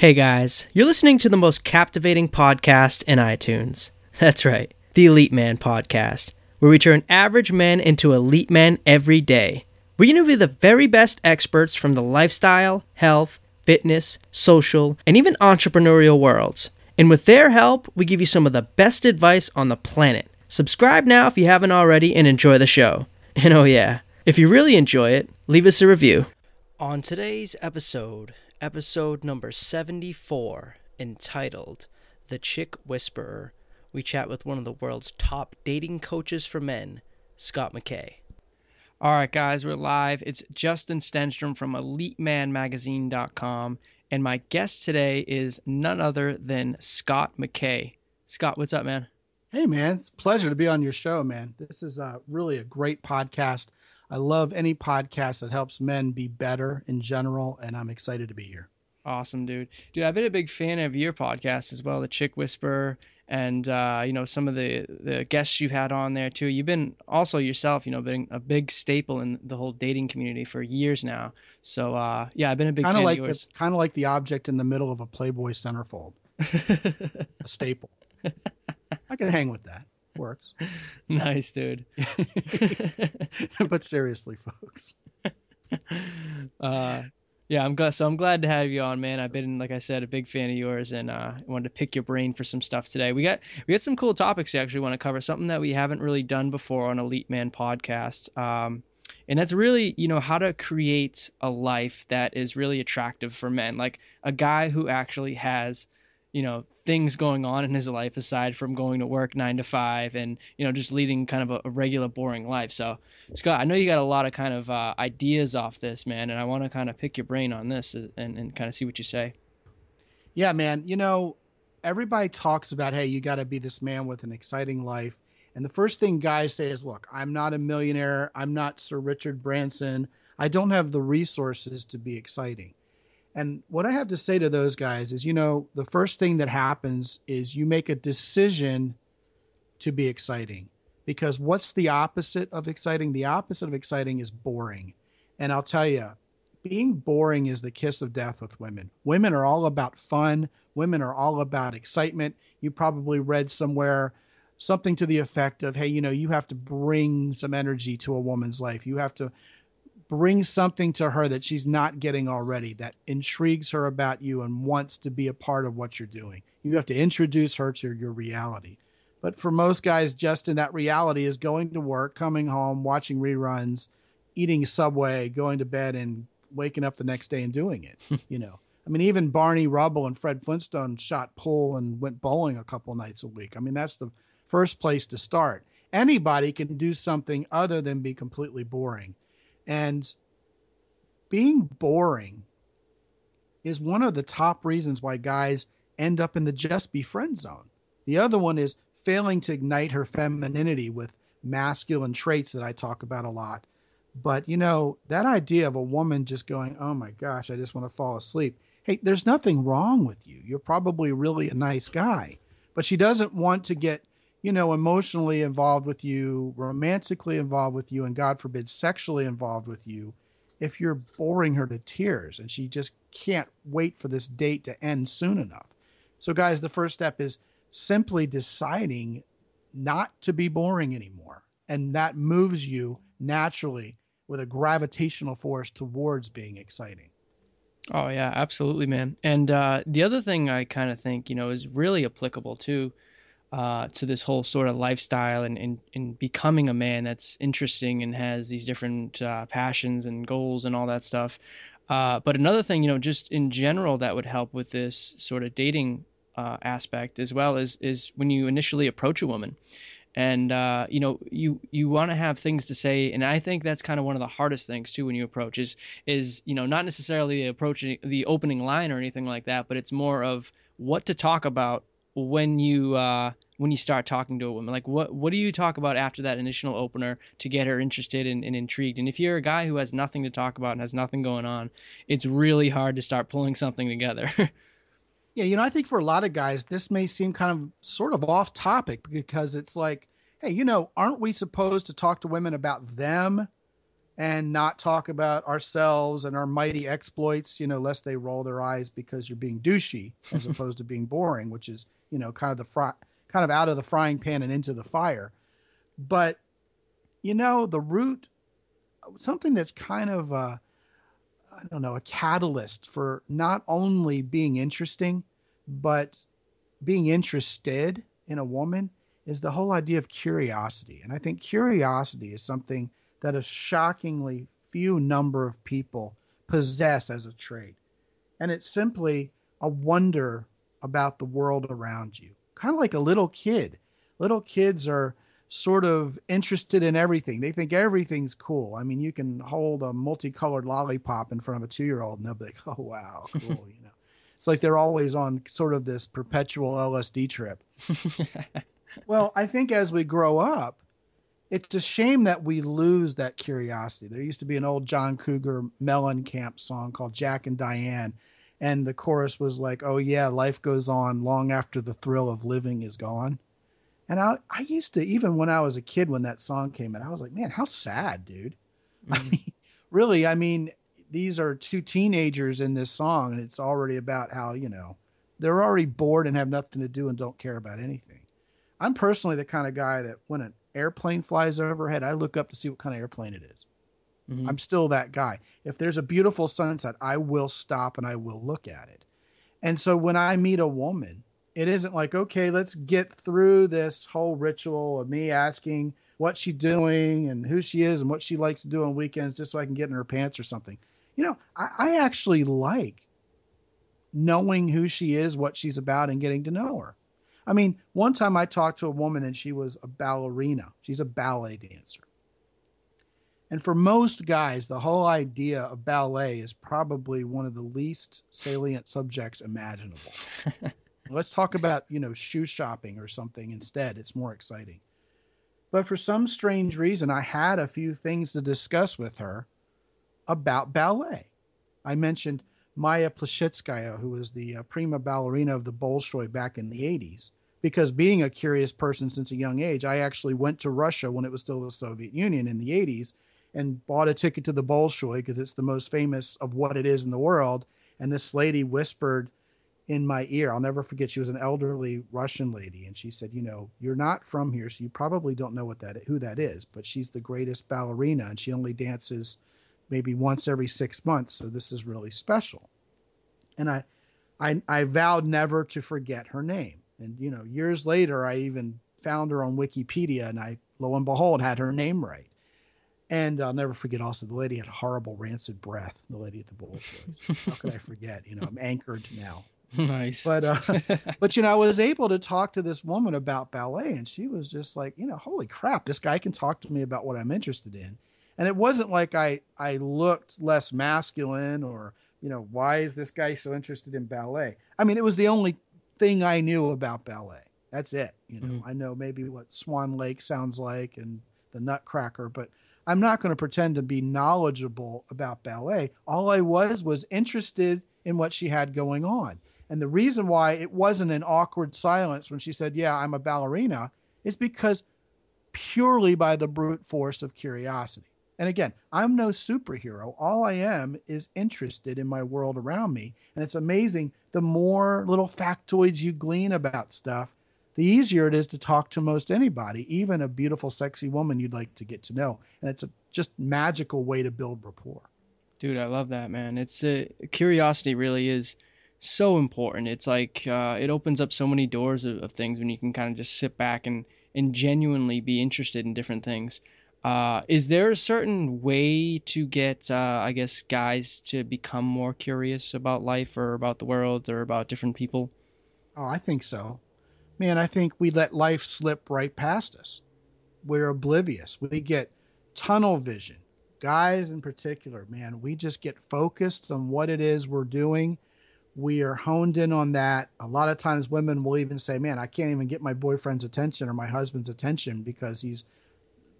Hey guys, you're listening to the most captivating podcast in iTunes. That's right, the Elite Man Podcast, where we turn average men into elite men every day. We interview the very best experts from the lifestyle, health, fitness, social, and even entrepreneurial worlds. And with their help, we give you some of the best advice on the planet. Subscribe now if you haven't already and enjoy the show. And oh, yeah, if you really enjoy it, leave us a review. On today's episode, episode number 74, entitled The Chick Whisperer, we chat with one of the world's top dating coaches for men, Scott McKay. All right, guys, we're live. It's Justin Stenstrom from EliteManMagazine.com, and my guest today is none other than Scott McKay. Scott, what's up, man? Hey, man, it's a pleasure to be on your show, man. This is uh, really a great podcast. I love any podcast that helps men be better in general, and I'm excited to be here. Awesome, dude. Dude, I've been a big fan of your podcast as well, the Chick Whisperer, and uh, you know some of the the guests you've had on there too. You've been also yourself, you know, been a big staple in the whole dating community for years now. So uh, yeah, I've been a big like of yours. Kind of like the object in the middle of a Playboy centerfold, a staple. I can hang with that. Works. nice, dude. but seriously, folks. uh, yeah, I'm glad. So I'm glad to have you on, man. I've been, like I said, a big fan of yours, and uh, wanted to pick your brain for some stuff today. We got we got some cool topics you actually want to cover. Something that we haven't really done before on Elite Man podcast. Um, and that's really you know how to create a life that is really attractive for men like a guy who actually has you know things going on in his life aside from going to work nine to five and you know just leading kind of a, a regular boring life. So scott i know you got a lot of kind of uh, ideas off this man and i want to kind of pick your brain on this and, and kind of see what you say. Yeah man you know everybody talks about hey you got to be this man with an exciting life. And the first thing guys say is look i'm not a millionaire. I'm not sir richard branson. I don't have the resources to be exciting and what I have to say to those guys is, you know, the first thing that happens is you make a decision to be exciting. Because what's the opposite of exciting? The opposite of exciting is boring. And I'll tell you, being boring is the kiss of death with women. Women are all about fun, women are all about excitement. You probably read somewhere something to the effect of, hey, you know, you have to bring some energy to a woman's life. You have to bring something to her that she's not getting already that intrigues her about you and wants to be a part of what you're doing. You have to introduce her to your reality. But for most guys, Justin, that reality is going to work, coming home, watching reruns, eating Subway, going to bed, and waking up the next day and doing it. you know, I mean, even Barney Rubble and Fred Flintstone shot pool and went bowling a couple nights a week. I mean, that's the first place to start. Anybody can do something other than be completely boring. And being boring is one of the top reasons why guys end up in the just be friend zone. The other one is failing to ignite her femininity with masculine traits that I talk about a lot. But you know, that idea of a woman just going, "Oh my gosh, I just want to fall asleep." Hey, there's nothing wrong with you. You're probably really a nice guy. But she doesn't want to get you know, emotionally involved with you, romantically involved with you, and God forbid, sexually involved with you, if you're boring her to tears and she just can't wait for this date to end soon enough. So, guys, the first step is simply deciding not to be boring anymore. And that moves you naturally with a gravitational force towards being exciting. Oh, yeah, absolutely, man. And uh, the other thing I kind of think, you know, is really applicable too uh, to this whole sort of lifestyle and, and, and becoming a man that's interesting and has these different uh, passions and goals and all that stuff. Uh, but another thing, you know, just in general, that would help with this sort of dating uh, aspect as well is is when you initially approach a woman, and uh, you know you you want to have things to say, and I think that's kind of one of the hardest things too when you approach is is you know not necessarily approaching the opening line or anything like that, but it's more of what to talk about when you uh, when you start talking to a woman? Like, what what do you talk about after that initial opener to get her interested and, and intrigued? And if you're a guy who has nothing to talk about and has nothing going on, it's really hard to start pulling something together. yeah, you know, I think for a lot of guys, this may seem kind of sort of off topic because it's like, hey, you know, aren't we supposed to talk to women about them? and not talk about ourselves and our mighty exploits, you know, lest they roll their eyes because you're being douchey as opposed to being boring, which is, you know, kind of the fry, kind of out of the frying pan and into the fire. But, you know, the root, something that's kind of, uh, I don't know, a catalyst for not only being interesting, but being interested in a woman is the whole idea of curiosity. And I think curiosity is something that a shockingly few number of people possess as a trait. And it's simply a wonder about the world around you, kind of like a little kid. Little kids are sort of interested in everything. They think everything's cool. I mean, you can hold a multicolored lollipop in front of a two year old and they'll be like, oh, wow, cool, you know. It's like they're always on sort of this perpetual LSD trip. well, I think as we grow up, it's a shame that we lose that curiosity. There used to be an old John Cougar Mellencamp song called Jack and Diane, and the chorus was like, "Oh yeah, life goes on long after the thrill of living is gone." And I, I used to even when I was a kid when that song came out, I was like, "Man, how sad, dude." Mm. I mean, really, I mean, these are two teenagers in this song, and it's already about how you know they're already bored and have nothing to do and don't care about anything. I'm personally the kind of guy that when an airplane flies overhead, I look up to see what kind of airplane it is. Mm-hmm. I'm still that guy. If there's a beautiful sunset, I will stop and I will look at it. And so when I meet a woman, it isn't like, okay, let's get through this whole ritual of me asking what she's doing and who she is and what she likes to do on weekends just so I can get in her pants or something. You know, I, I actually like knowing who she is, what she's about, and getting to know her. I mean, one time I talked to a woman and she was a ballerina. She's a ballet dancer. And for most guys, the whole idea of ballet is probably one of the least salient subjects imaginable. Let's talk about, you know, shoe shopping or something instead. It's more exciting. But for some strange reason, I had a few things to discuss with her about ballet. I mentioned Maya Plisetskaya, who was the uh, prima ballerina of the Bolshoi back in the 80s because being a curious person since a young age, I actually went to Russia when it was still the Soviet Union in the 80s and bought a ticket to the Bolshoi because it's the most famous of what it is in the world. And this lady whispered in my ear, I'll never forget, she was an elderly Russian lady. And she said, You know, you're not from here, so you probably don't know what that who that is, but she's the greatest ballerina and she only dances maybe once every six months. So this is really special. And I, I, I vowed never to forget her name. And you know, years later, I even found her on Wikipedia, and I, lo and behold, had her name right. And I'll never forget. Also, the lady had horrible rancid breath. The lady at the bowl How could I forget? You know, I'm anchored now. Nice. But uh, but you know, I was able to talk to this woman about ballet, and she was just like, you know, holy crap, this guy can talk to me about what I'm interested in. And it wasn't like I I looked less masculine or you know, why is this guy so interested in ballet? I mean, it was the only thing I knew about ballet. That's it. You know, mm-hmm. I know maybe what Swan Lake sounds like and the Nutcracker, but I'm not going to pretend to be knowledgeable about ballet. All I was was interested in what she had going on. And the reason why it wasn't an awkward silence when she said, Yeah, I'm a ballerina, is because purely by the brute force of curiosity. And again, I'm no superhero. All I am is interested in my world around me. And it's amazing the more little factoids you glean about stuff, the easier it is to talk to most anybody, even a beautiful, sexy woman you'd like to get to know. And it's a just magical way to build rapport. Dude, I love that, man. It's a, curiosity really is so important. It's like uh, it opens up so many doors of, of things when you can kind of just sit back and, and genuinely be interested in different things. Uh, is there a certain way to get, uh, I guess, guys to become more curious about life or about the world or about different people? Oh, I think so. Man, I think we let life slip right past us. We're oblivious. We get tunnel vision. Guys in particular, man, we just get focused on what it is we're doing. We are honed in on that. A lot of times women will even say, Man, I can't even get my boyfriend's attention or my husband's attention because he's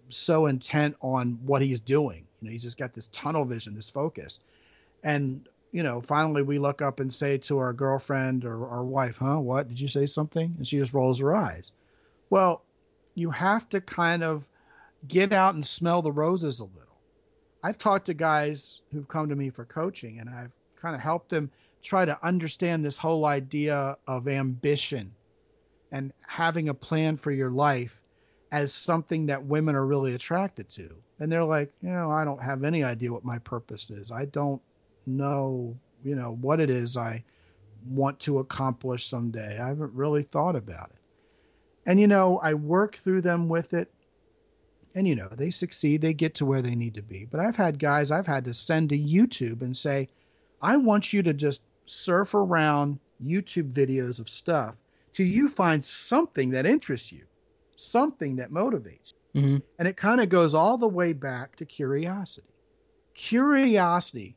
so intent on what he's doing. You know, he's just got this tunnel vision, this focus. And, you know, finally we look up and say to our girlfriend or our wife, huh, what? Did you say something? And she just rolls her eyes. Well, you have to kind of get out and smell the roses a little. I've talked to guys who've come to me for coaching and I've kind of helped them try to understand this whole idea of ambition and having a plan for your life as something that women are really attracted to. And they're like, you know, I don't have any idea what my purpose is. I don't know, you know, what it is I want to accomplish someday. I haven't really thought about it. And, you know, I work through them with it. And, you know, they succeed, they get to where they need to be. But I've had guys I've had to send to YouTube and say, I want you to just surf around YouTube videos of stuff till you find something that interests you, something that motivates you. Mm-hmm. And it kind of goes all the way back to curiosity. Curiosity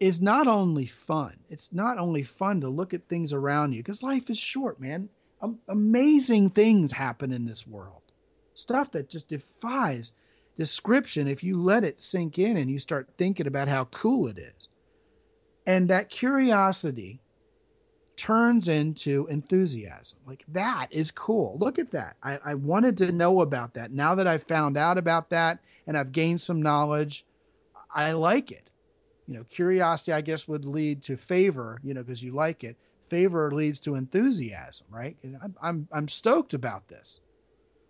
is not only fun, it's not only fun to look at things around you because life is short, man. Um, amazing things happen in this world. Stuff that just defies description if you let it sink in and you start thinking about how cool it is. And that curiosity turns into enthusiasm. Like that is cool. Look at that. I, I wanted to know about that. Now that I've found out about that and I've gained some knowledge, I like it. You know, curiosity, I guess, would lead to favor, you know, because you like it. Favor leads to enthusiasm, right? I'm, I'm, I'm stoked about this.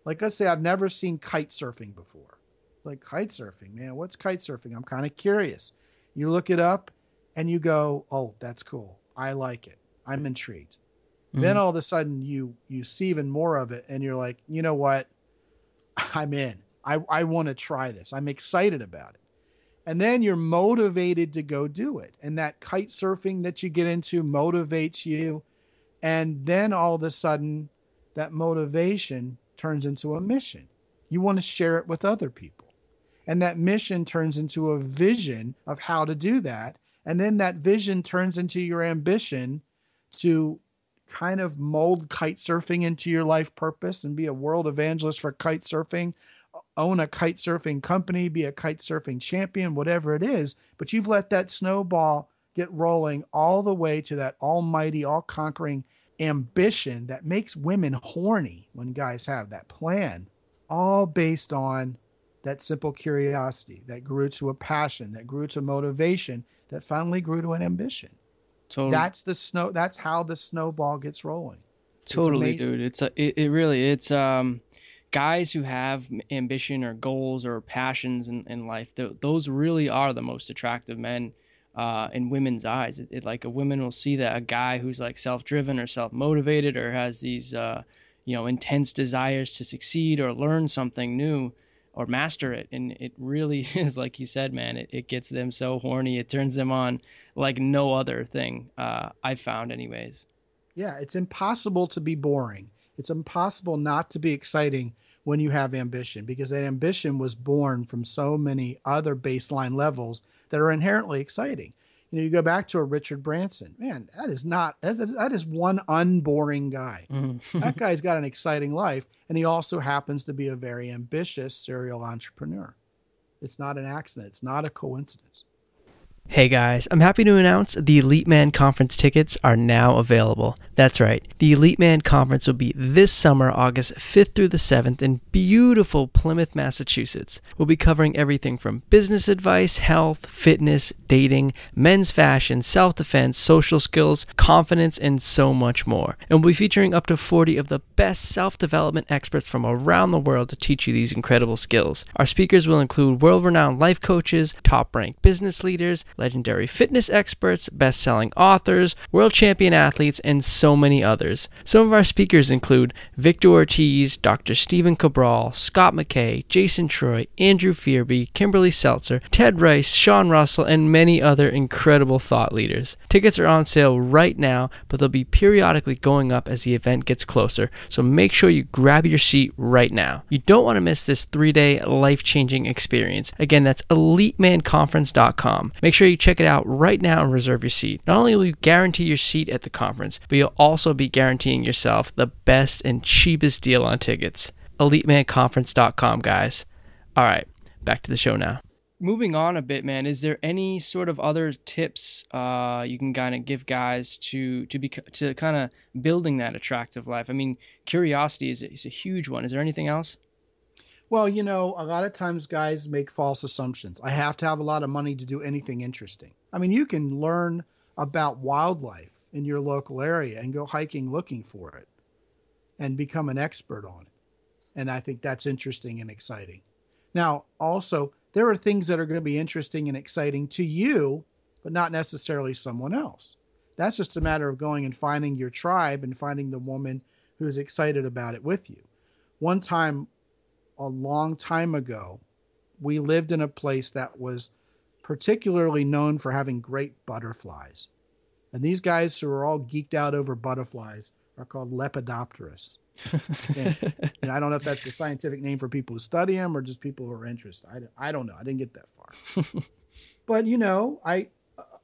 Like, let's say I've never seen kite surfing before. Like, kite surfing, man, what's kite surfing? I'm kind of curious. You look it up and you go, oh, that's cool. I like it. I'm intrigued. Mm-hmm. Then all of a sudden you you see even more of it and you're like, you know what? I'm in. I, I want to try this. I'm excited about it. And then you're motivated to go do it. And that kite surfing that you get into motivates you. And then all of a sudden, that motivation turns into a mission. You want to share it with other people. And that mission turns into a vision of how to do that. And then that vision turns into your ambition to kind of mold kite surfing into your life purpose and be a world evangelist for kite surfing, own a kite surfing company, be a kite surfing champion, whatever it is. But you've let that snowball get rolling all the way to that almighty, all conquering ambition that makes women horny when guys have that plan, all based on that simple curiosity that grew to a passion, that grew to motivation, that finally grew to an ambition. Totally. That's the snow. That's how the snowball gets rolling. Totally, dude. It's a, it, it really it's um guys who have ambition or goals or passions in, in life. Th- those really are the most attractive men uh, in women's eyes. It, it, like a woman will see that a guy who's like self-driven or self-motivated or has these uh, you know intense desires to succeed or learn something new or master it. And it really is, like you said, man, it, it gets them so horny. It turns them on like no other thing uh, I've found, anyways. Yeah, it's impossible to be boring. It's impossible not to be exciting when you have ambition because that ambition was born from so many other baseline levels that are inherently exciting. You know, you go back to a Richard Branson. Man, that is not that is one unboring guy. Mm-hmm. that guy's got an exciting life, and he also happens to be a very ambitious serial entrepreneur. It's not an accident. It's not a coincidence. Hey guys, I'm happy to announce the Elite Man Conference tickets are now available. That's right, the Elite Man Conference will be this summer, August 5th through the 7th, in beautiful Plymouth, Massachusetts. We'll be covering everything from business advice, health, fitness, dating, men's fashion, self defense, social skills, confidence, and so much more. And we'll be featuring up to 40 of the best self development experts from around the world to teach you these incredible skills. Our speakers will include world renowned life coaches, top ranked business leaders, legendary fitness experts, best selling authors, world champion athletes, and so many others. Some of our speakers include Victor Ortiz, Dr. Stephen Cabral, Scott McKay, Jason Troy, Andrew Fearby, Kimberly Seltzer, Ted Rice, Sean Russell, and many other incredible thought leaders. Tickets are on sale right now, but they'll be periodically going up as the event gets closer, so make sure you grab your seat right now. You don't want to miss this three day life changing experience. Again, that's elitemanconference.com. Make sure you check it out right now and reserve your seat. Not only will you guarantee your seat at the conference, but you'll also be guaranteeing yourself the best and cheapest deal on tickets. EliteManConference.com, guys. All right, back to the show now. Moving on a bit, man. Is there any sort of other tips uh, you can kind of give guys to to be to kind of building that attractive life? I mean, curiosity is is a huge one. Is there anything else? Well, you know, a lot of times guys make false assumptions. I have to have a lot of money to do anything interesting. I mean, you can learn about wildlife in your local area and go hiking looking for it and become an expert on it. And I think that's interesting and exciting. Now, also, there are things that are going to be interesting and exciting to you, but not necessarily someone else. That's just a matter of going and finding your tribe and finding the woman who's excited about it with you. One time, a long time ago, we lived in a place that was particularly known for having great butterflies. And these guys who are all geeked out over butterflies are called Lepidopterists. and, and, I don't know if that's the scientific name for people who study them or just people who are interested. I, I don't know. I didn't get that far. but you know, I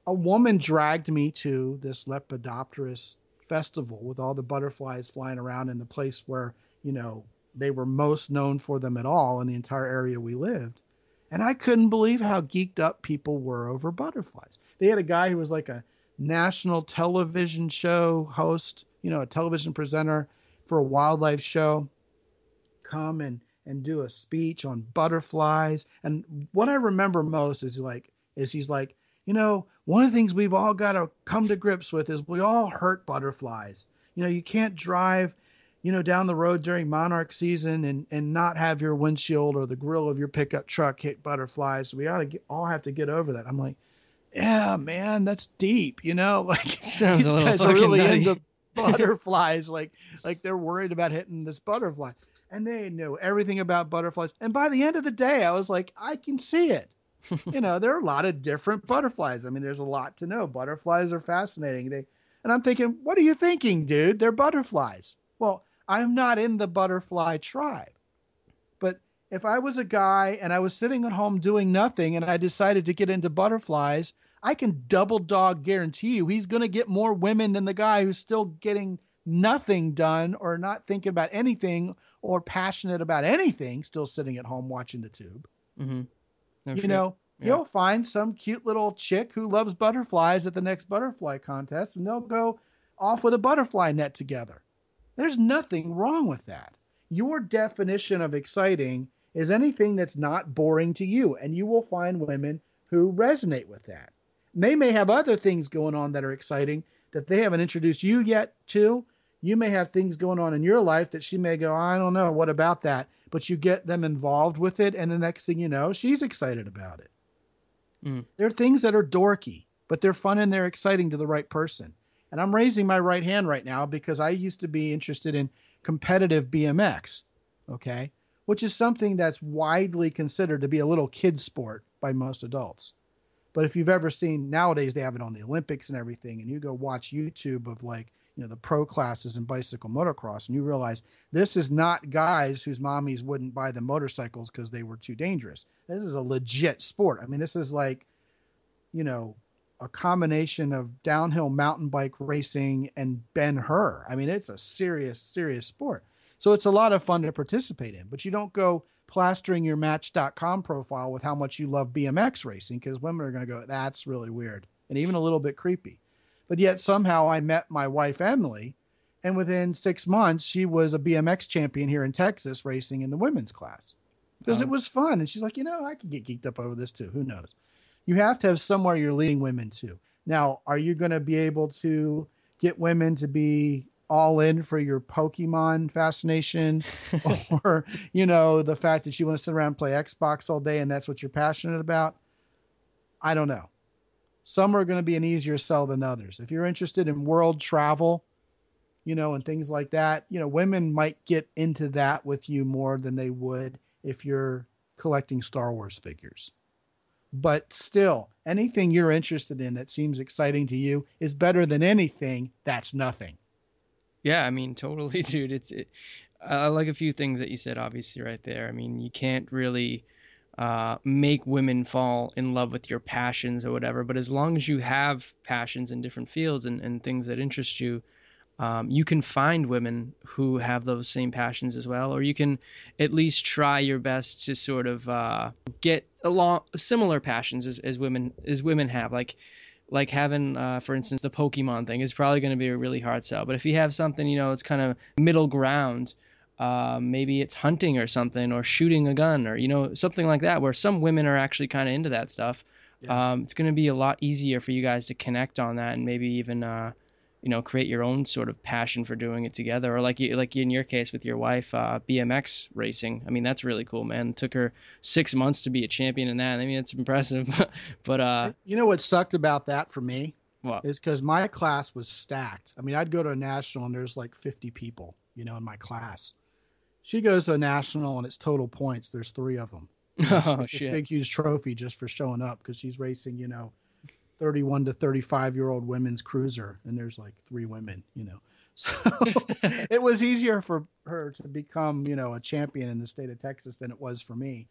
a woman dragged me to this Lepidopterist festival with all the butterflies flying around in the place where you know they were most known for them at all in the entire area we lived. And I couldn't believe how geeked up people were over butterflies. They had a guy who was like a national television show host, you know, a television presenter for a wildlife show, come and and do a speech on butterflies. And what I remember most is like is he's like, you know, one of the things we've all got to come to grips with is we all hurt butterflies. You know, you can't drive, you know, down the road during monarch season and and not have your windshield or the grill of your pickup truck hit butterflies. We ought to get, all have to get over that. I'm like, yeah, man, that's deep. You know, like sounds a little fucking really nutty. into butterflies. like like they're worried about hitting this butterfly, and they know everything about butterflies. And by the end of the day, I was like, I can see it. you know, there are a lot of different butterflies. I mean, there's a lot to know. Butterflies are fascinating. They, and I'm thinking, what are you thinking, dude? They're butterflies. Well, I'm not in the butterfly tribe. But if I was a guy and I was sitting at home doing nothing and I decided to get into butterflies, I can double dog guarantee you he's going to get more women than the guy who's still getting nothing done or not thinking about anything or passionate about anything, still sitting at home watching the tube. Mm-hmm. No you shit. know, yeah. you'll find some cute little chick who loves butterflies at the next butterfly contest, and they'll go off with a butterfly net together. There's nothing wrong with that. Your definition of exciting is anything that's not boring to you, and you will find women who resonate with that. They may have other things going on that are exciting that they haven't introduced you yet to. You may have things going on in your life that she may go, I don't know, what about that? But you get them involved with it, and the next thing you know, she's excited about it. Mm. There are things that are dorky, but they're fun and they're exciting to the right person. And I'm raising my right hand right now because I used to be interested in competitive BMX, okay, which is something that's widely considered to be a little kid sport by most adults. But if you've ever seen nowadays, they have it on the Olympics and everything, and you go watch YouTube of like, you know, the pro classes in bicycle motocross, and you realize this is not guys whose mommies wouldn't buy them motorcycles because they were too dangerous. This is a legit sport. I mean, this is like, you know, a combination of downhill mountain bike racing and Ben Hur. I mean, it's a serious, serious sport. So it's a lot of fun to participate in, but you don't go plastering your match.com profile with how much you love BMX racing because women are going to go, that's really weird and even a little bit creepy. But yet somehow I met my wife, Emily, and within six months, she was a BMX champion here in Texas racing in the women's class because oh. it was fun. And she's like, you know, I could get geeked up over this too. Who knows? You have to have somewhere you're leading women to. Now, are you going to be able to get women to be all in for your Pokemon fascination or, you know, the fact that you want to sit around and play Xbox all day and that's what you're passionate about. I don't know. Some are going to be an easier sell than others. If you're interested in world travel, you know, and things like that, you know, women might get into that with you more than they would if you're collecting Star Wars figures. But still, anything you're interested in that seems exciting to you is better than anything that's nothing. Yeah, I mean, totally, dude. It's it, I like a few things that you said, obviously, right there. I mean, you can't really uh, make women fall in love with your passions or whatever, but as long as you have passions in different fields and, and things that interest you, um, you can find women who have those same passions as well, or you can at least try your best to sort of uh, get along similar passions as, as women as women have. Like like having, uh, for instance, the Pokemon thing is probably going to be a really hard sell. But if you have something, you know, it's kind of middle ground, uh, maybe it's hunting or something, or shooting a gun, or you know something like that, where some women are actually kind of into that stuff. Yeah. Um, it's going to be a lot easier for you guys to connect on that, and maybe even uh, you know create your own sort of passion for doing it together, or like you, like in your case with your wife, uh, BMX racing. I mean, that's really cool, man. It took her six months to be a champion in that. I mean, it's impressive. but uh, you know what sucked about that for me? What? Is because my class was stacked. I mean, I'd go to a national and there's like 50 people, you know, in my class she goes to a national and it's total points. There's three of them. oh, it's shit. this big, huge trophy just for showing up because she's racing, you know, 31 to 35 year old women's cruiser, and there's like three women, you know. So it was easier for her to become, you know, a champion in the state of Texas than it was for me.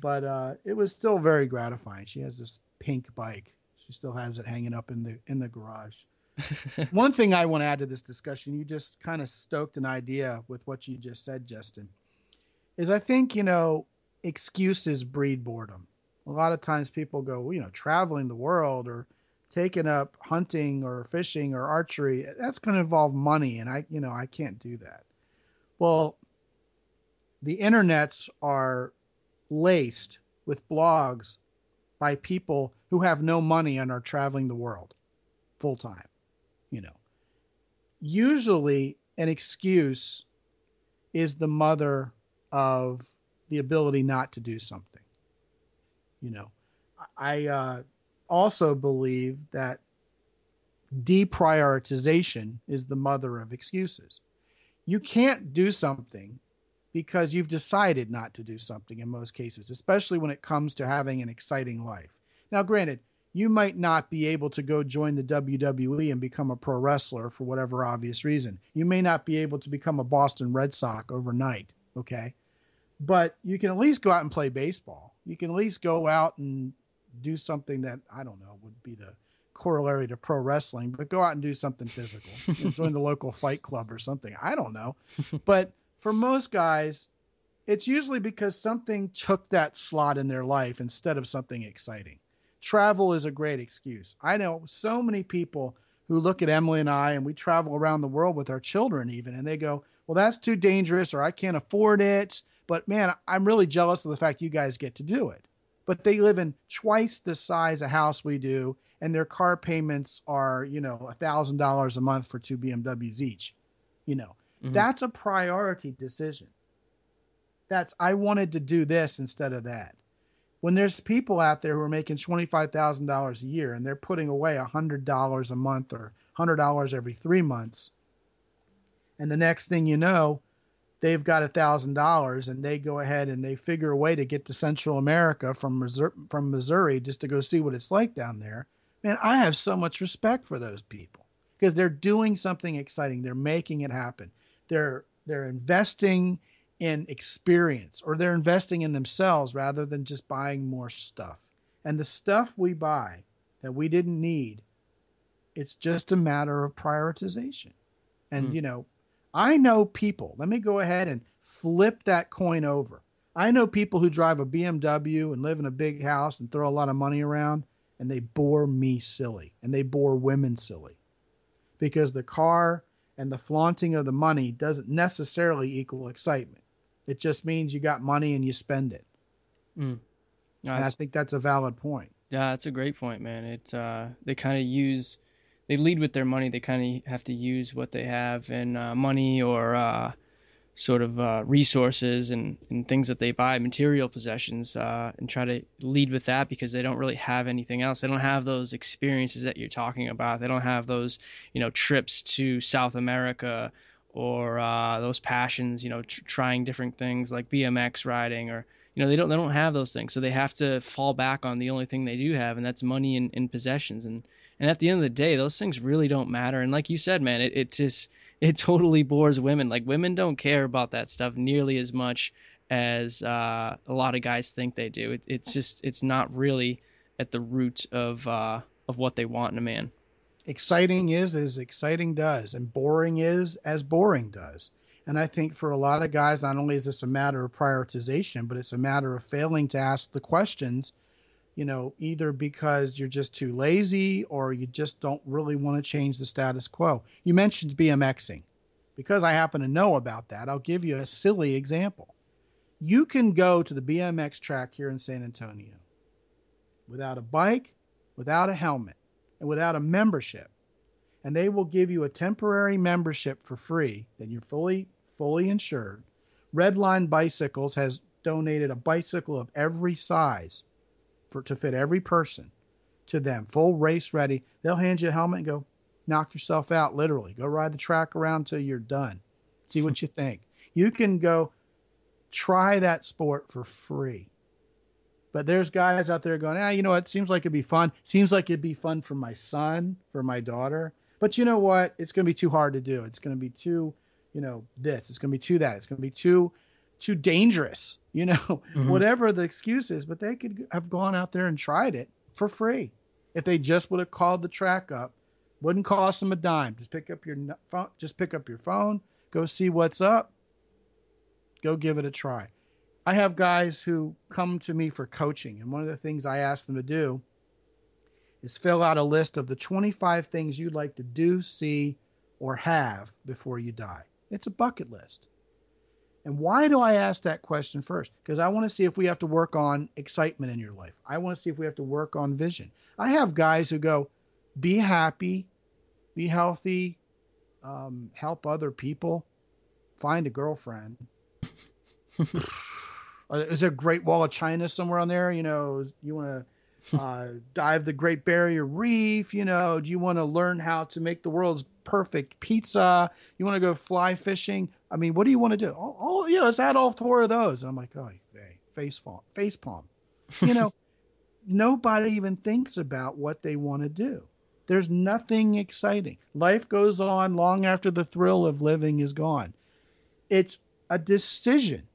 But uh, it was still very gratifying. She has this pink bike. She still has it hanging up in the in the garage. One thing I want to add to this discussion, you just kind of stoked an idea with what you just said, Justin, is I think, you know, excuses breed boredom. A lot of times people go, you know, traveling the world or taking up hunting or fishing or archery, that's going to involve money. And I, you know, I can't do that. Well, the internets are laced with blogs by people who have no money and are traveling the world full time you know. Usually, an excuse is the mother of the ability not to do something. You know, I uh, also believe that deprioritization is the mother of excuses. You can't do something because you've decided not to do something in most cases, especially when it comes to having an exciting life. Now, granted, you might not be able to go join the WWE and become a pro wrestler for whatever obvious reason. You may not be able to become a Boston Red Sox overnight, okay? But you can at least go out and play baseball. You can at least go out and do something that I don't know would be the corollary to pro wrestling, but go out and do something physical. join the local fight club or something. I don't know. but for most guys, it's usually because something took that slot in their life instead of something exciting travel is a great excuse. I know so many people who look at Emily and I and we travel around the world with our children even and they go, "Well, that's too dangerous or I can't afford it." But man, I'm really jealous of the fact you guys get to do it. But they live in twice the size of house we do and their car payments are, you know, $1,000 a month for two BMWs each. You know, mm-hmm. that's a priority decision. That's I wanted to do this instead of that when there's people out there who are making $25,000 a year and they're putting away $100 a month or $100 every three months, and the next thing you know, they've got a $1,000 and they go ahead and they figure a way to get to Central America from Missouri, from Missouri just to go see what it's like down there. Man, I have so much respect for those people because they're doing something exciting. They're making it happen. They're they're investing in experience or they're investing in themselves rather than just buying more stuff. And the stuff we buy that we didn't need, it's just a matter of prioritization. And, mm. you know, I know people, let me go ahead and flip that coin over. I know people who drive a BMW and live in a big house and throw a lot of money around, and they bore me silly and they bore women silly because the car and the flaunting of the money doesn't necessarily equal excitement. It just means you got money and you spend it. Mm. No, and I think that's a valid point. Yeah, that's a great point, man. It's uh, they kind of use, they lead with their money. They kind of have to use what they have and uh, money or uh, sort of uh, resources and, and things that they buy, material possessions, uh, and try to lead with that because they don't really have anything else. They don't have those experiences that you're talking about. They don't have those, you know, trips to South America or uh, those passions, you know, tr- trying different things like BMX riding, or you know, they don't they don't have those things, so they have to fall back on the only thing they do have, and that's money and, and possessions. And and at the end of the day, those things really don't matter. And like you said, man, it, it just it totally bores women. Like women don't care about that stuff nearly as much as uh, a lot of guys think they do. It, it's just it's not really at the root of uh, of what they want in a man exciting is as exciting does, and boring is as boring does. And I think for a lot of guys, not only is this a matter of prioritization, but it's a matter of failing to ask the questions, you know, either because you're just too lazy or you just don't really want to change the status quo. You mentioned BMXing. because I happen to know about that, I'll give you a silly example. You can go to the BMX track here in San Antonio without a bike, without a helmet, and without a membership. And they will give you a temporary membership for free, then you're fully fully insured. Redline Bicycles has donated a bicycle of every size for to fit every person to them, full race ready. They'll hand you a helmet and go, knock yourself out, literally. Go ride the track around till you're done. See what you think. You can go try that sport for free. But there's guys out there going, ah, you know what? Seems like it'd be fun. Seems like it'd be fun for my son, for my daughter. But you know what? It's going to be too hard to do. It's going to be too, you know, this. It's going to be too that. It's going to be too, too dangerous. You know, mm-hmm. whatever the excuse is. But they could have gone out there and tried it for free if they just would have called the track up. Wouldn't cost them a dime. Just pick up your phone. Just pick up your phone. Go see what's up. Go give it a try. I have guys who come to me for coaching, and one of the things I ask them to do is fill out a list of the 25 things you'd like to do, see, or have before you die. It's a bucket list. And why do I ask that question first? Because I want to see if we have to work on excitement in your life. I want to see if we have to work on vision. I have guys who go, be happy, be healthy, um, help other people, find a girlfriend. Is there a Great Wall of China somewhere on there? You know, you want to uh, dive the Great Barrier Reef? You know, do you want to learn how to make the world's perfect pizza? You want to go fly fishing? I mean, what do you want to do? Oh, oh yeah, let's add all four of those. And I'm like, oh, hey, face palm, face palm. You know, nobody even thinks about what they want to do. There's nothing exciting. Life goes on long after the thrill of living is gone. It's a decision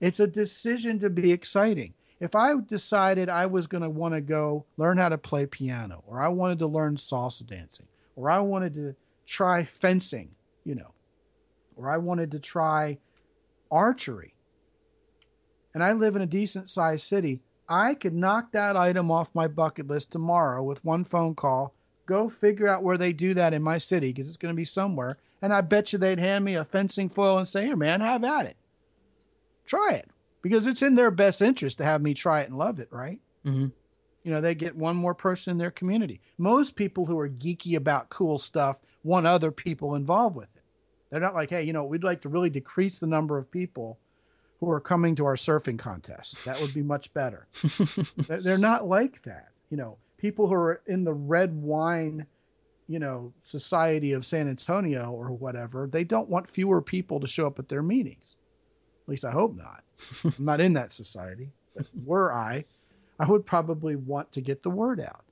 it's a decision to be exciting. If I decided I was going to want to go learn how to play piano, or I wanted to learn salsa dancing, or I wanted to try fencing, you know, or I wanted to try archery, and I live in a decent sized city, I could knock that item off my bucket list tomorrow with one phone call, go figure out where they do that in my city because it's going to be somewhere. And I bet you they'd hand me a fencing foil and say, Here, man, have at it try it because it's in their best interest to have me try it and love it, right? Mm-hmm. You know, they get one more person in their community. Most people who are geeky about cool stuff want other people involved with it. They're not like, hey, you know, we'd like to really decrease the number of people who are coming to our surfing contest. That would be much better. they're not like that. You know, people who are in the red wine, you know, society of San Antonio or whatever, they don't want fewer people to show up at their meetings. At least I hope not. I'm not in that society. But were I, I would probably want to get the word out.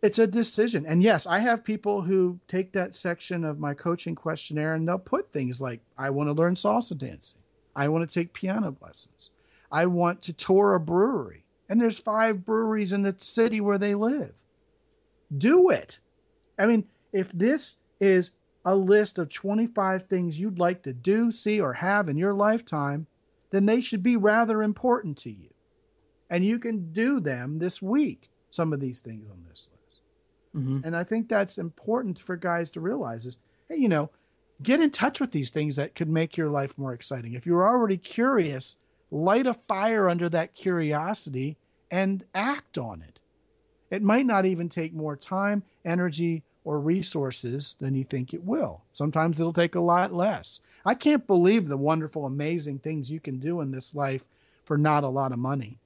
It's a decision. And yes, I have people who take that section of my coaching questionnaire and they'll put things like, I want to learn salsa dancing. I want to take piano lessons. I want to tour a brewery. And there's five breweries in the city where they live. Do it. I mean, if this is a list of 25 things you'd like to do, see, or have in your lifetime, then they should be rather important to you. And you can do them this week, some of these things on this list. Mm-hmm. And I think that's important for guys to realize is, hey, you know, get in touch with these things that could make your life more exciting. If you're already curious, light a fire under that curiosity and act on it. It might not even take more time, energy, or resources than you think it will. Sometimes it'll take a lot less. I can't believe the wonderful, amazing things you can do in this life for not a lot of money.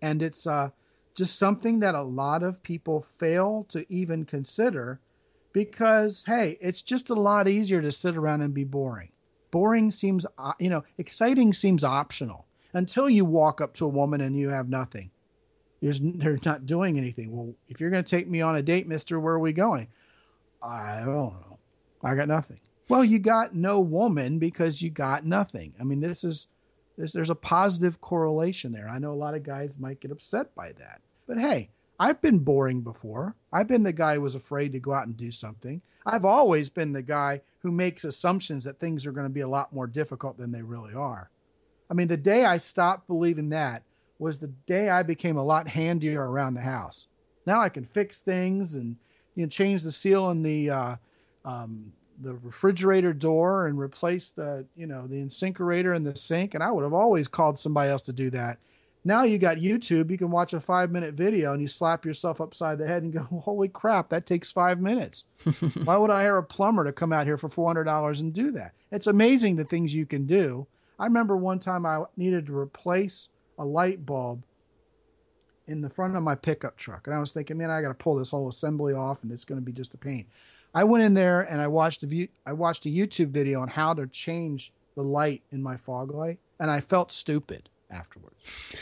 And it's uh, just something that a lot of people fail to even consider because, hey, it's just a lot easier to sit around and be boring. Boring seems, uh, you know, exciting seems optional until you walk up to a woman and you have nothing there's, they're not doing anything. Well, if you're going to take me on a date, mister, where are we going? I don't know. I got nothing. Well, you got no woman because you got nothing. I mean, this is, this, there's a positive correlation there. I know a lot of guys might get upset by that. But hey, I've been boring before. I've been the guy who was afraid to go out and do something. I've always been the guy who makes assumptions that things are going to be a lot more difficult than they really are. I mean, the day I stopped believing that was the day I became a lot handier around the house. Now I can fix things and you know change the seal in the uh, um, the refrigerator door and replace the you know the InSinkErator in the sink and i would have always called somebody else to do that. Now you got youtube you can watch a five minute video and you slap yourself upside the head and go holy crap that takes five minutes. Why would i hire a plumber to come out here for $400 and do that? It's amazing the things you can do. I remember one time i needed to replace a light bulb in the front of my pickup truck and i was thinking man i got to pull this whole assembly off and it's going to be just a pain I went in there and I watched a view, I watched a YouTube video on how to change the light in my fog light, and I felt stupid afterwards.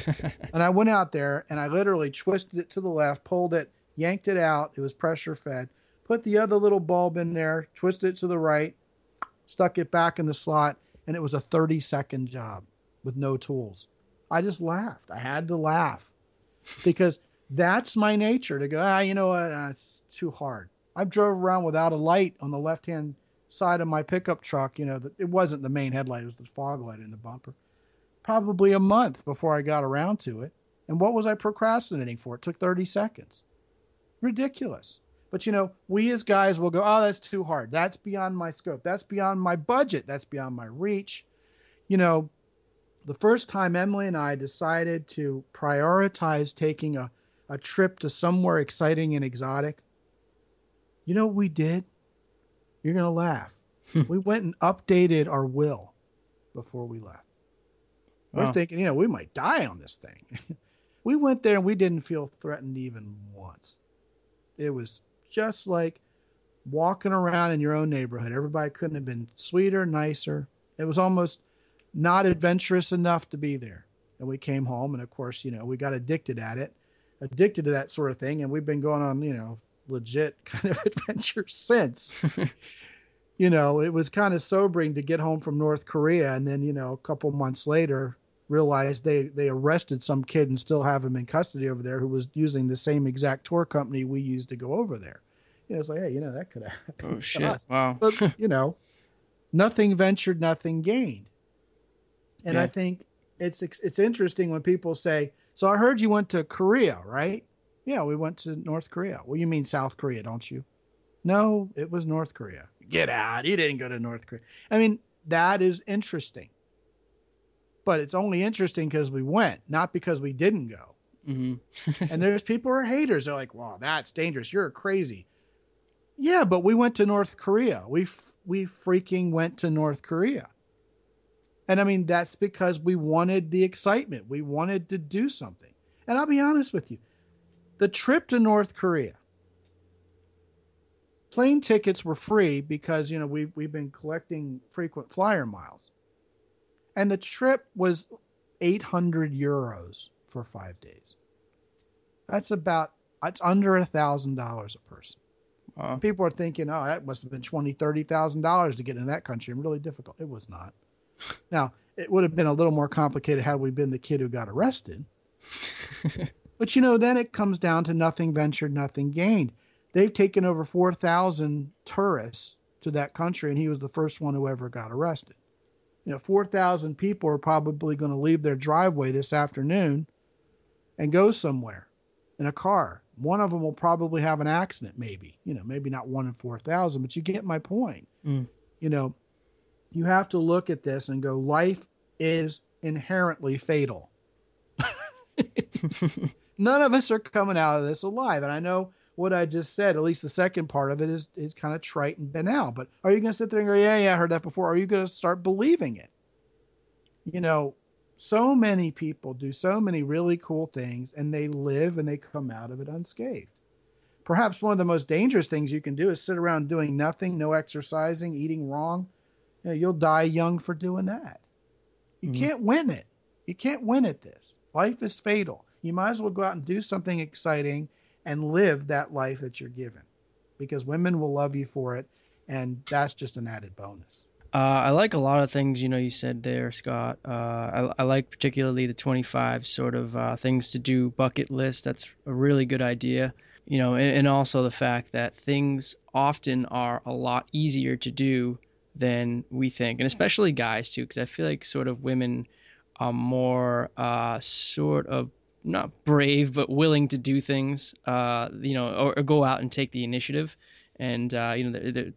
and I went out there and I literally twisted it to the left, pulled it, yanked it out. It was pressure fed. Put the other little bulb in there, twisted it to the right, stuck it back in the slot, and it was a 30 second job with no tools. I just laughed. I had to laugh because that's my nature to go, ah, you know what? Ah, it's too hard. I've drove around without a light on the left hand side of my pickup truck. You know, it wasn't the main headlight; it was the fog light in the bumper. Probably a month before I got around to it. And what was I procrastinating for? It took 30 seconds. Ridiculous. But you know, we as guys will go, oh, that's too hard. That's beyond my scope. That's beyond my budget. That's beyond my reach. You know, the first time Emily and I decided to prioritize taking a, a trip to somewhere exciting and exotic, you know what we did? You're going to laugh. Hmm. we went and updated our will before we left. Wow. We're thinking, you know, we might die on this thing. we went there and we didn't feel threatened even once. It was just like walking around in your own neighborhood. Everybody couldn't have been sweeter, nicer. It was almost not adventurous enough to be there. And we came home, and of course, you know, we got addicted at it, addicted to that sort of thing. And we've been going on, you know, legit kind of adventure since. you know, it was kind of sobering to get home from North Korea and then, you know, a couple months later realized they they arrested some kid and still have him in custody over there who was using the same exact tour company we used to go over there. You know, it's like, hey, you know, that could have oh, happened. Oh shit. Wow. but you know, nothing ventured, nothing gained. And yeah. I think it's it's interesting when people say, "So I heard you went to Korea, right?" Yeah, we went to North Korea. Well, you mean South Korea, don't you? No, it was North Korea. Get out. You didn't go to North Korea. I mean, that is interesting. But it's only interesting because we went, not because we didn't go. Mm-hmm. and there's people who are haters. They're like, "Wow, that's dangerous. You're crazy." Yeah, but we went to North Korea. We we freaking went to North Korea. And I mean, that's because we wanted the excitement. We wanted to do something. And I'll be honest with you, the trip to North Korea. Plane tickets were free because you know we've we've been collecting frequent flyer miles, and the trip was 800 euros for five days. That's about it's under a thousand dollars a person. Uh, People are thinking, oh, that must have been twenty, thirty thousand dollars to get in that country. And really difficult. It was not. Now it would have been a little more complicated had we been the kid who got arrested. But you know, then it comes down to nothing ventured, nothing gained. They've taken over 4,000 tourists to that country, and he was the first one who ever got arrested. You know, 4,000 people are probably going to leave their driveway this afternoon and go somewhere in a car. One of them will probably have an accident, maybe. You know, maybe not one in 4,000, but you get my point. Mm. You know, you have to look at this and go, life is inherently fatal. none of us are coming out of this alive. And I know what I just said, at least the second part of it is is kind of trite and banal. But are you going to sit there and go, yeah, yeah, I heard that before? Are you going to start believing it? You know, so many people do so many really cool things and they live and they come out of it unscathed. Perhaps one of the most dangerous things you can do is sit around doing nothing, no exercising, eating wrong. You know, you'll die young for doing that. You mm-hmm. can't win it. You can't win at this. Life is fatal you might as well go out and do something exciting and live that life that you're given because women will love you for it. And that's just an added bonus. Uh, I like a lot of things you know you said there, Scott. Uh, I, I, like particularly the 25 sort of uh, things to do bucket list. That's a really good idea. You know, and, and also the fact that things often are a lot easier to do than we think, and especially guys too, because I feel like sort of women are more uh, sort of not brave, but willing to do things, uh, you know, or, or, go out and take the initiative. And, uh, you know, they're, they're,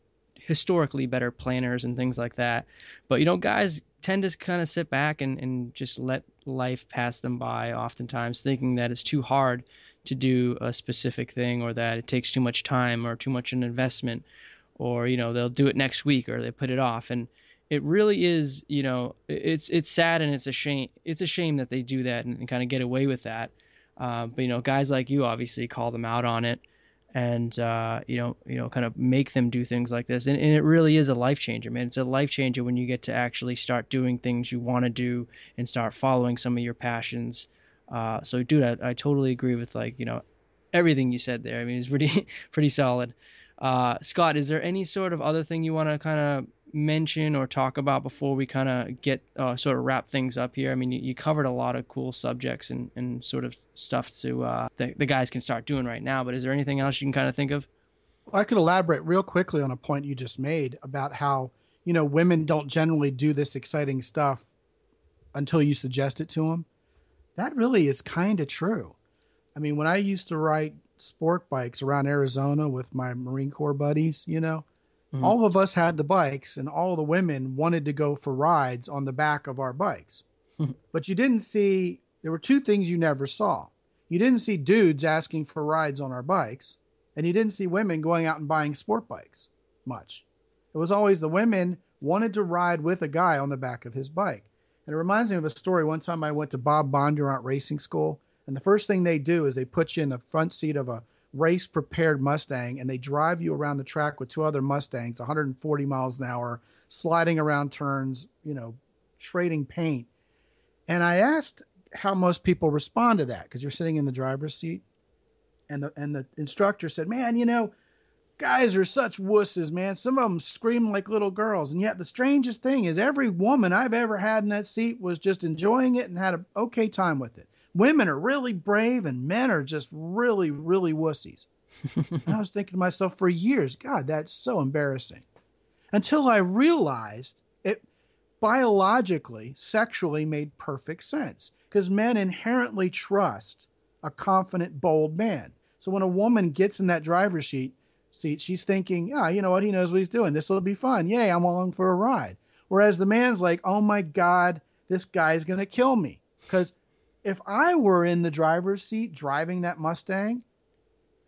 historically better planners and things like that. But you know, guys tend to kind of sit back and, and just let life pass them by, oftentimes thinking that it's too hard to do a specific thing or that it takes too much time or too much an investment or you know they'll do it next week or they put it off. And it really is you know it's it's sad and it's a shame it's a shame that they do that and, and kind of get away with that. Uh, but you know guys like you obviously call them out on it and uh, you know you know kind of make them do things like this. And, and it really is a life changer man. It's a life changer when you get to actually start doing things you want to do and start following some of your passions. Uh, so, dude, I, I totally agree with like you know everything you said there. I mean, it's pretty pretty solid. Uh, Scott, is there any sort of other thing you want to kind of mention or talk about before we kind of get uh, sort of wrap things up here? I mean, you, you, covered a lot of cool subjects and, and sort of stuff to uh, that the guys can start doing right now. But is there anything else you can kind of think of? Well, I could elaborate real quickly on a point you just made about how you know women don't generally do this exciting stuff until you suggest it to them that really is kind of true. I mean, when I used to ride sport bikes around Arizona with my Marine Corps buddies, you know, mm-hmm. all of us had the bikes and all the women wanted to go for rides on the back of our bikes. but you didn't see, there were two things you never saw. You didn't see dudes asking for rides on our bikes, and you didn't see women going out and buying sport bikes much. It was always the women wanted to ride with a guy on the back of his bike. And it reminds me of a story. One time I went to Bob Bondurant Racing School, and the first thing they do is they put you in the front seat of a race prepared Mustang and they drive you around the track with two other Mustangs, 140 miles an hour, sliding around turns, you know, trading paint. And I asked how most people respond to that because you're sitting in the driver's seat. And the, and the instructor said, Man, you know, guys are such wusses, man. Some of them scream like little girls. And yet the strangest thing is every woman I've ever had in that seat was just enjoying it and had an okay time with it. Women are really brave and men are just really, really wussies. and I was thinking to myself for years, God, that's so embarrassing. Until I realized it biologically, sexually made perfect sense because men inherently trust a confident, bold man. So when a woman gets in that driver's seat, seat, she's thinking, ah, you know what? He knows what he's doing. This will be fun. Yay, I'm along for a ride. Whereas the man's like, oh my God, this guy's going to kill me. Because if I were in the driver's seat driving that Mustang,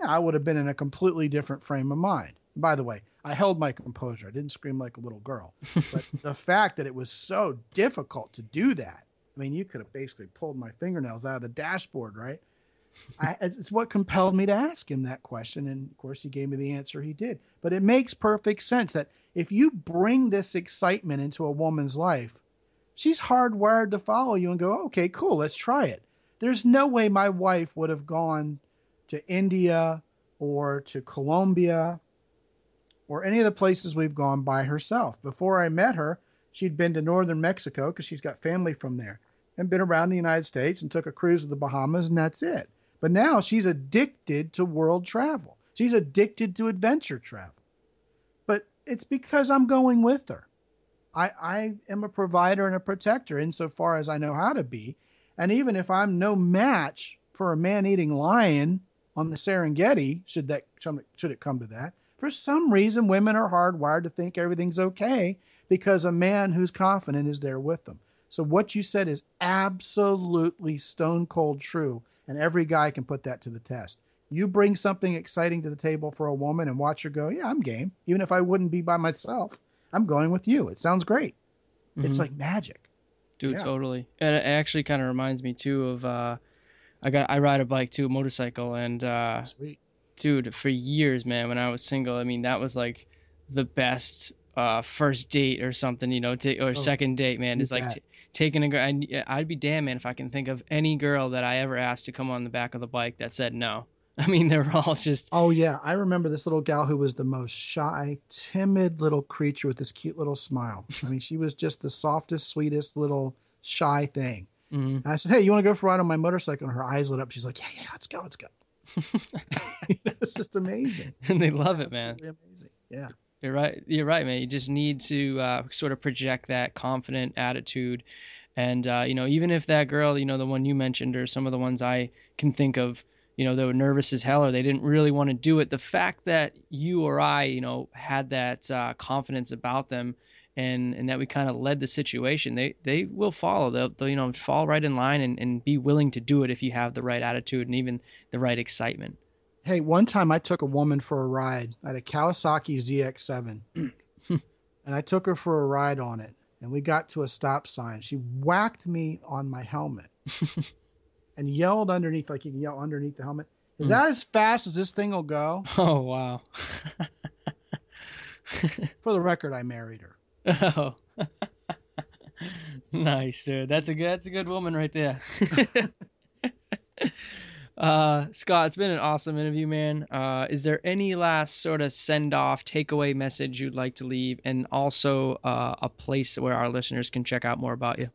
I would have been in a completely different frame of mind. By the way, I held my composure. I didn't scream like a little girl. But the fact that it was so difficult to do that, I mean, you could have basically pulled my fingernails out of the dashboard, right? I, it's what compelled me to ask him that question. And of course, he gave me the answer he did. But it makes perfect sense that if you bring this excitement into a woman's life, she's hardwired to follow you and go, okay, cool, let's try it. There's no way my wife would have gone to India or to Colombia or any of the places we've gone by herself. Before I met her, she'd been to northern Mexico because she's got family from there and been around the United States and took a cruise to the Bahamas, and that's it. But now she's addicted to world travel. She's addicted to adventure travel. But it's because I'm going with her. I, I am a provider and a protector insofar as I know how to be. And even if I'm no match for a man eating lion on the Serengeti, should that should it come to that, for some reason women are hardwired to think everything's okay because a man who's confident is there with them. So what you said is absolutely stone cold true and every guy can put that to the test. You bring something exciting to the table for a woman and watch her go, yeah, I'm game. Even if I wouldn't be by myself, I'm going with you. It sounds great. Mm-hmm. It's like magic. Dude, yeah. totally. And it actually kind of reminds me too of uh, I got I ride a bike too, a motorcycle, and uh, sweet, dude. For years, man, when I was single, I mean, that was like the best uh, first date or something, you know, t- or oh, second date, man. Is like t- taking a girl. I'd, I'd be damn man if I can think of any girl that I ever asked to come on the back of the bike that said no. I mean, they're all just. Oh yeah, I remember this little gal who was the most shy, timid little creature with this cute little smile. I mean, she was just the softest, sweetest little shy thing. Mm-hmm. And I said, "Hey, you want to go for a ride on my motorcycle?" And her eyes lit up. She's like, "Yeah, yeah, let's go, let's go." it's just amazing. And they love it, man. Amazing. Yeah. You're right. You're right, man. You just need to uh, sort of project that confident attitude, and uh, you know, even if that girl, you know, the one you mentioned, or some of the ones I can think of, you know, they were nervous as hell or they didn't really want to do it. The fact that you or I, you know, had that uh, confidence about them and, and that we kind of led the situation, they, they will follow. They'll, they'll, you know, fall right in line and, and be willing to do it if you have the right attitude and even the right excitement. Hey, one time I took a woman for a ride. I had a Kawasaki ZX7 and I took her for a ride on it. And we got to a stop sign. She whacked me on my helmet and yelled underneath, like you can yell underneath the helmet. Is Mm. that as fast as this thing will go? Oh, wow. For the record, I married her. oh. nice, dude. That's a good, that's a good woman right there. Uh, Scott, it's been an awesome interview, man. Uh, is there any last sort of send off, takeaway message you'd like to leave, and also uh, a place where our listeners can check out more about you?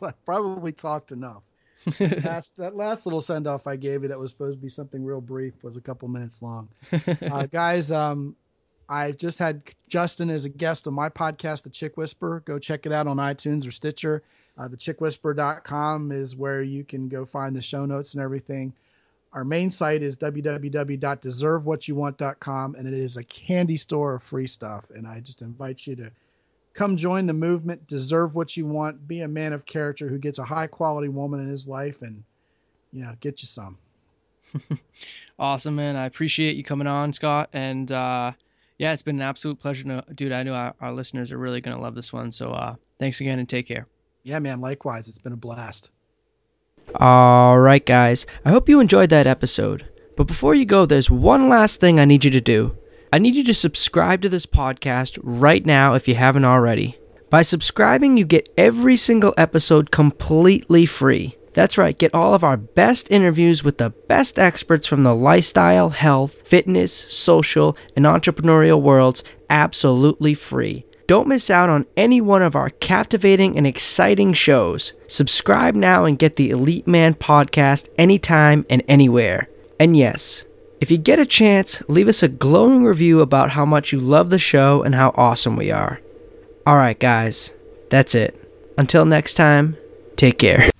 Well, I probably talked enough. Last, that last little send off I gave you that was supposed to be something real brief was a couple minutes long. Uh, guys, um, I just had Justin as a guest on my podcast, The Chick Whisper. Go check it out on iTunes or Stitcher. Uh, thechickwhisper.com is where you can go find the show notes and everything. Our main site is www.deservewhatyouwant.com, and it is a candy store of free stuff. And I just invite you to come join the movement, deserve what you want, be a man of character who gets a high quality woman in his life, and you know, get you some. awesome, man. I appreciate you coming on, Scott. And uh, yeah, it's been an absolute pleasure. To, dude, I know our, our listeners are really going to love this one. So uh, thanks again and take care. Yeah, man, likewise. It's been a blast. All right, guys. I hope you enjoyed that episode. But before you go, there's one last thing I need you to do. I need you to subscribe to this podcast right now if you haven't already. By subscribing, you get every single episode completely free. That's right, get all of our best interviews with the best experts from the lifestyle, health, fitness, social, and entrepreneurial worlds absolutely free. Don't miss out on any one of our captivating and exciting shows. Subscribe now and get the Elite Man podcast anytime and anywhere. And yes, if you get a chance, leave us a glowing review about how much you love the show and how awesome we are. Alright, guys, that's it. Until next time, take care.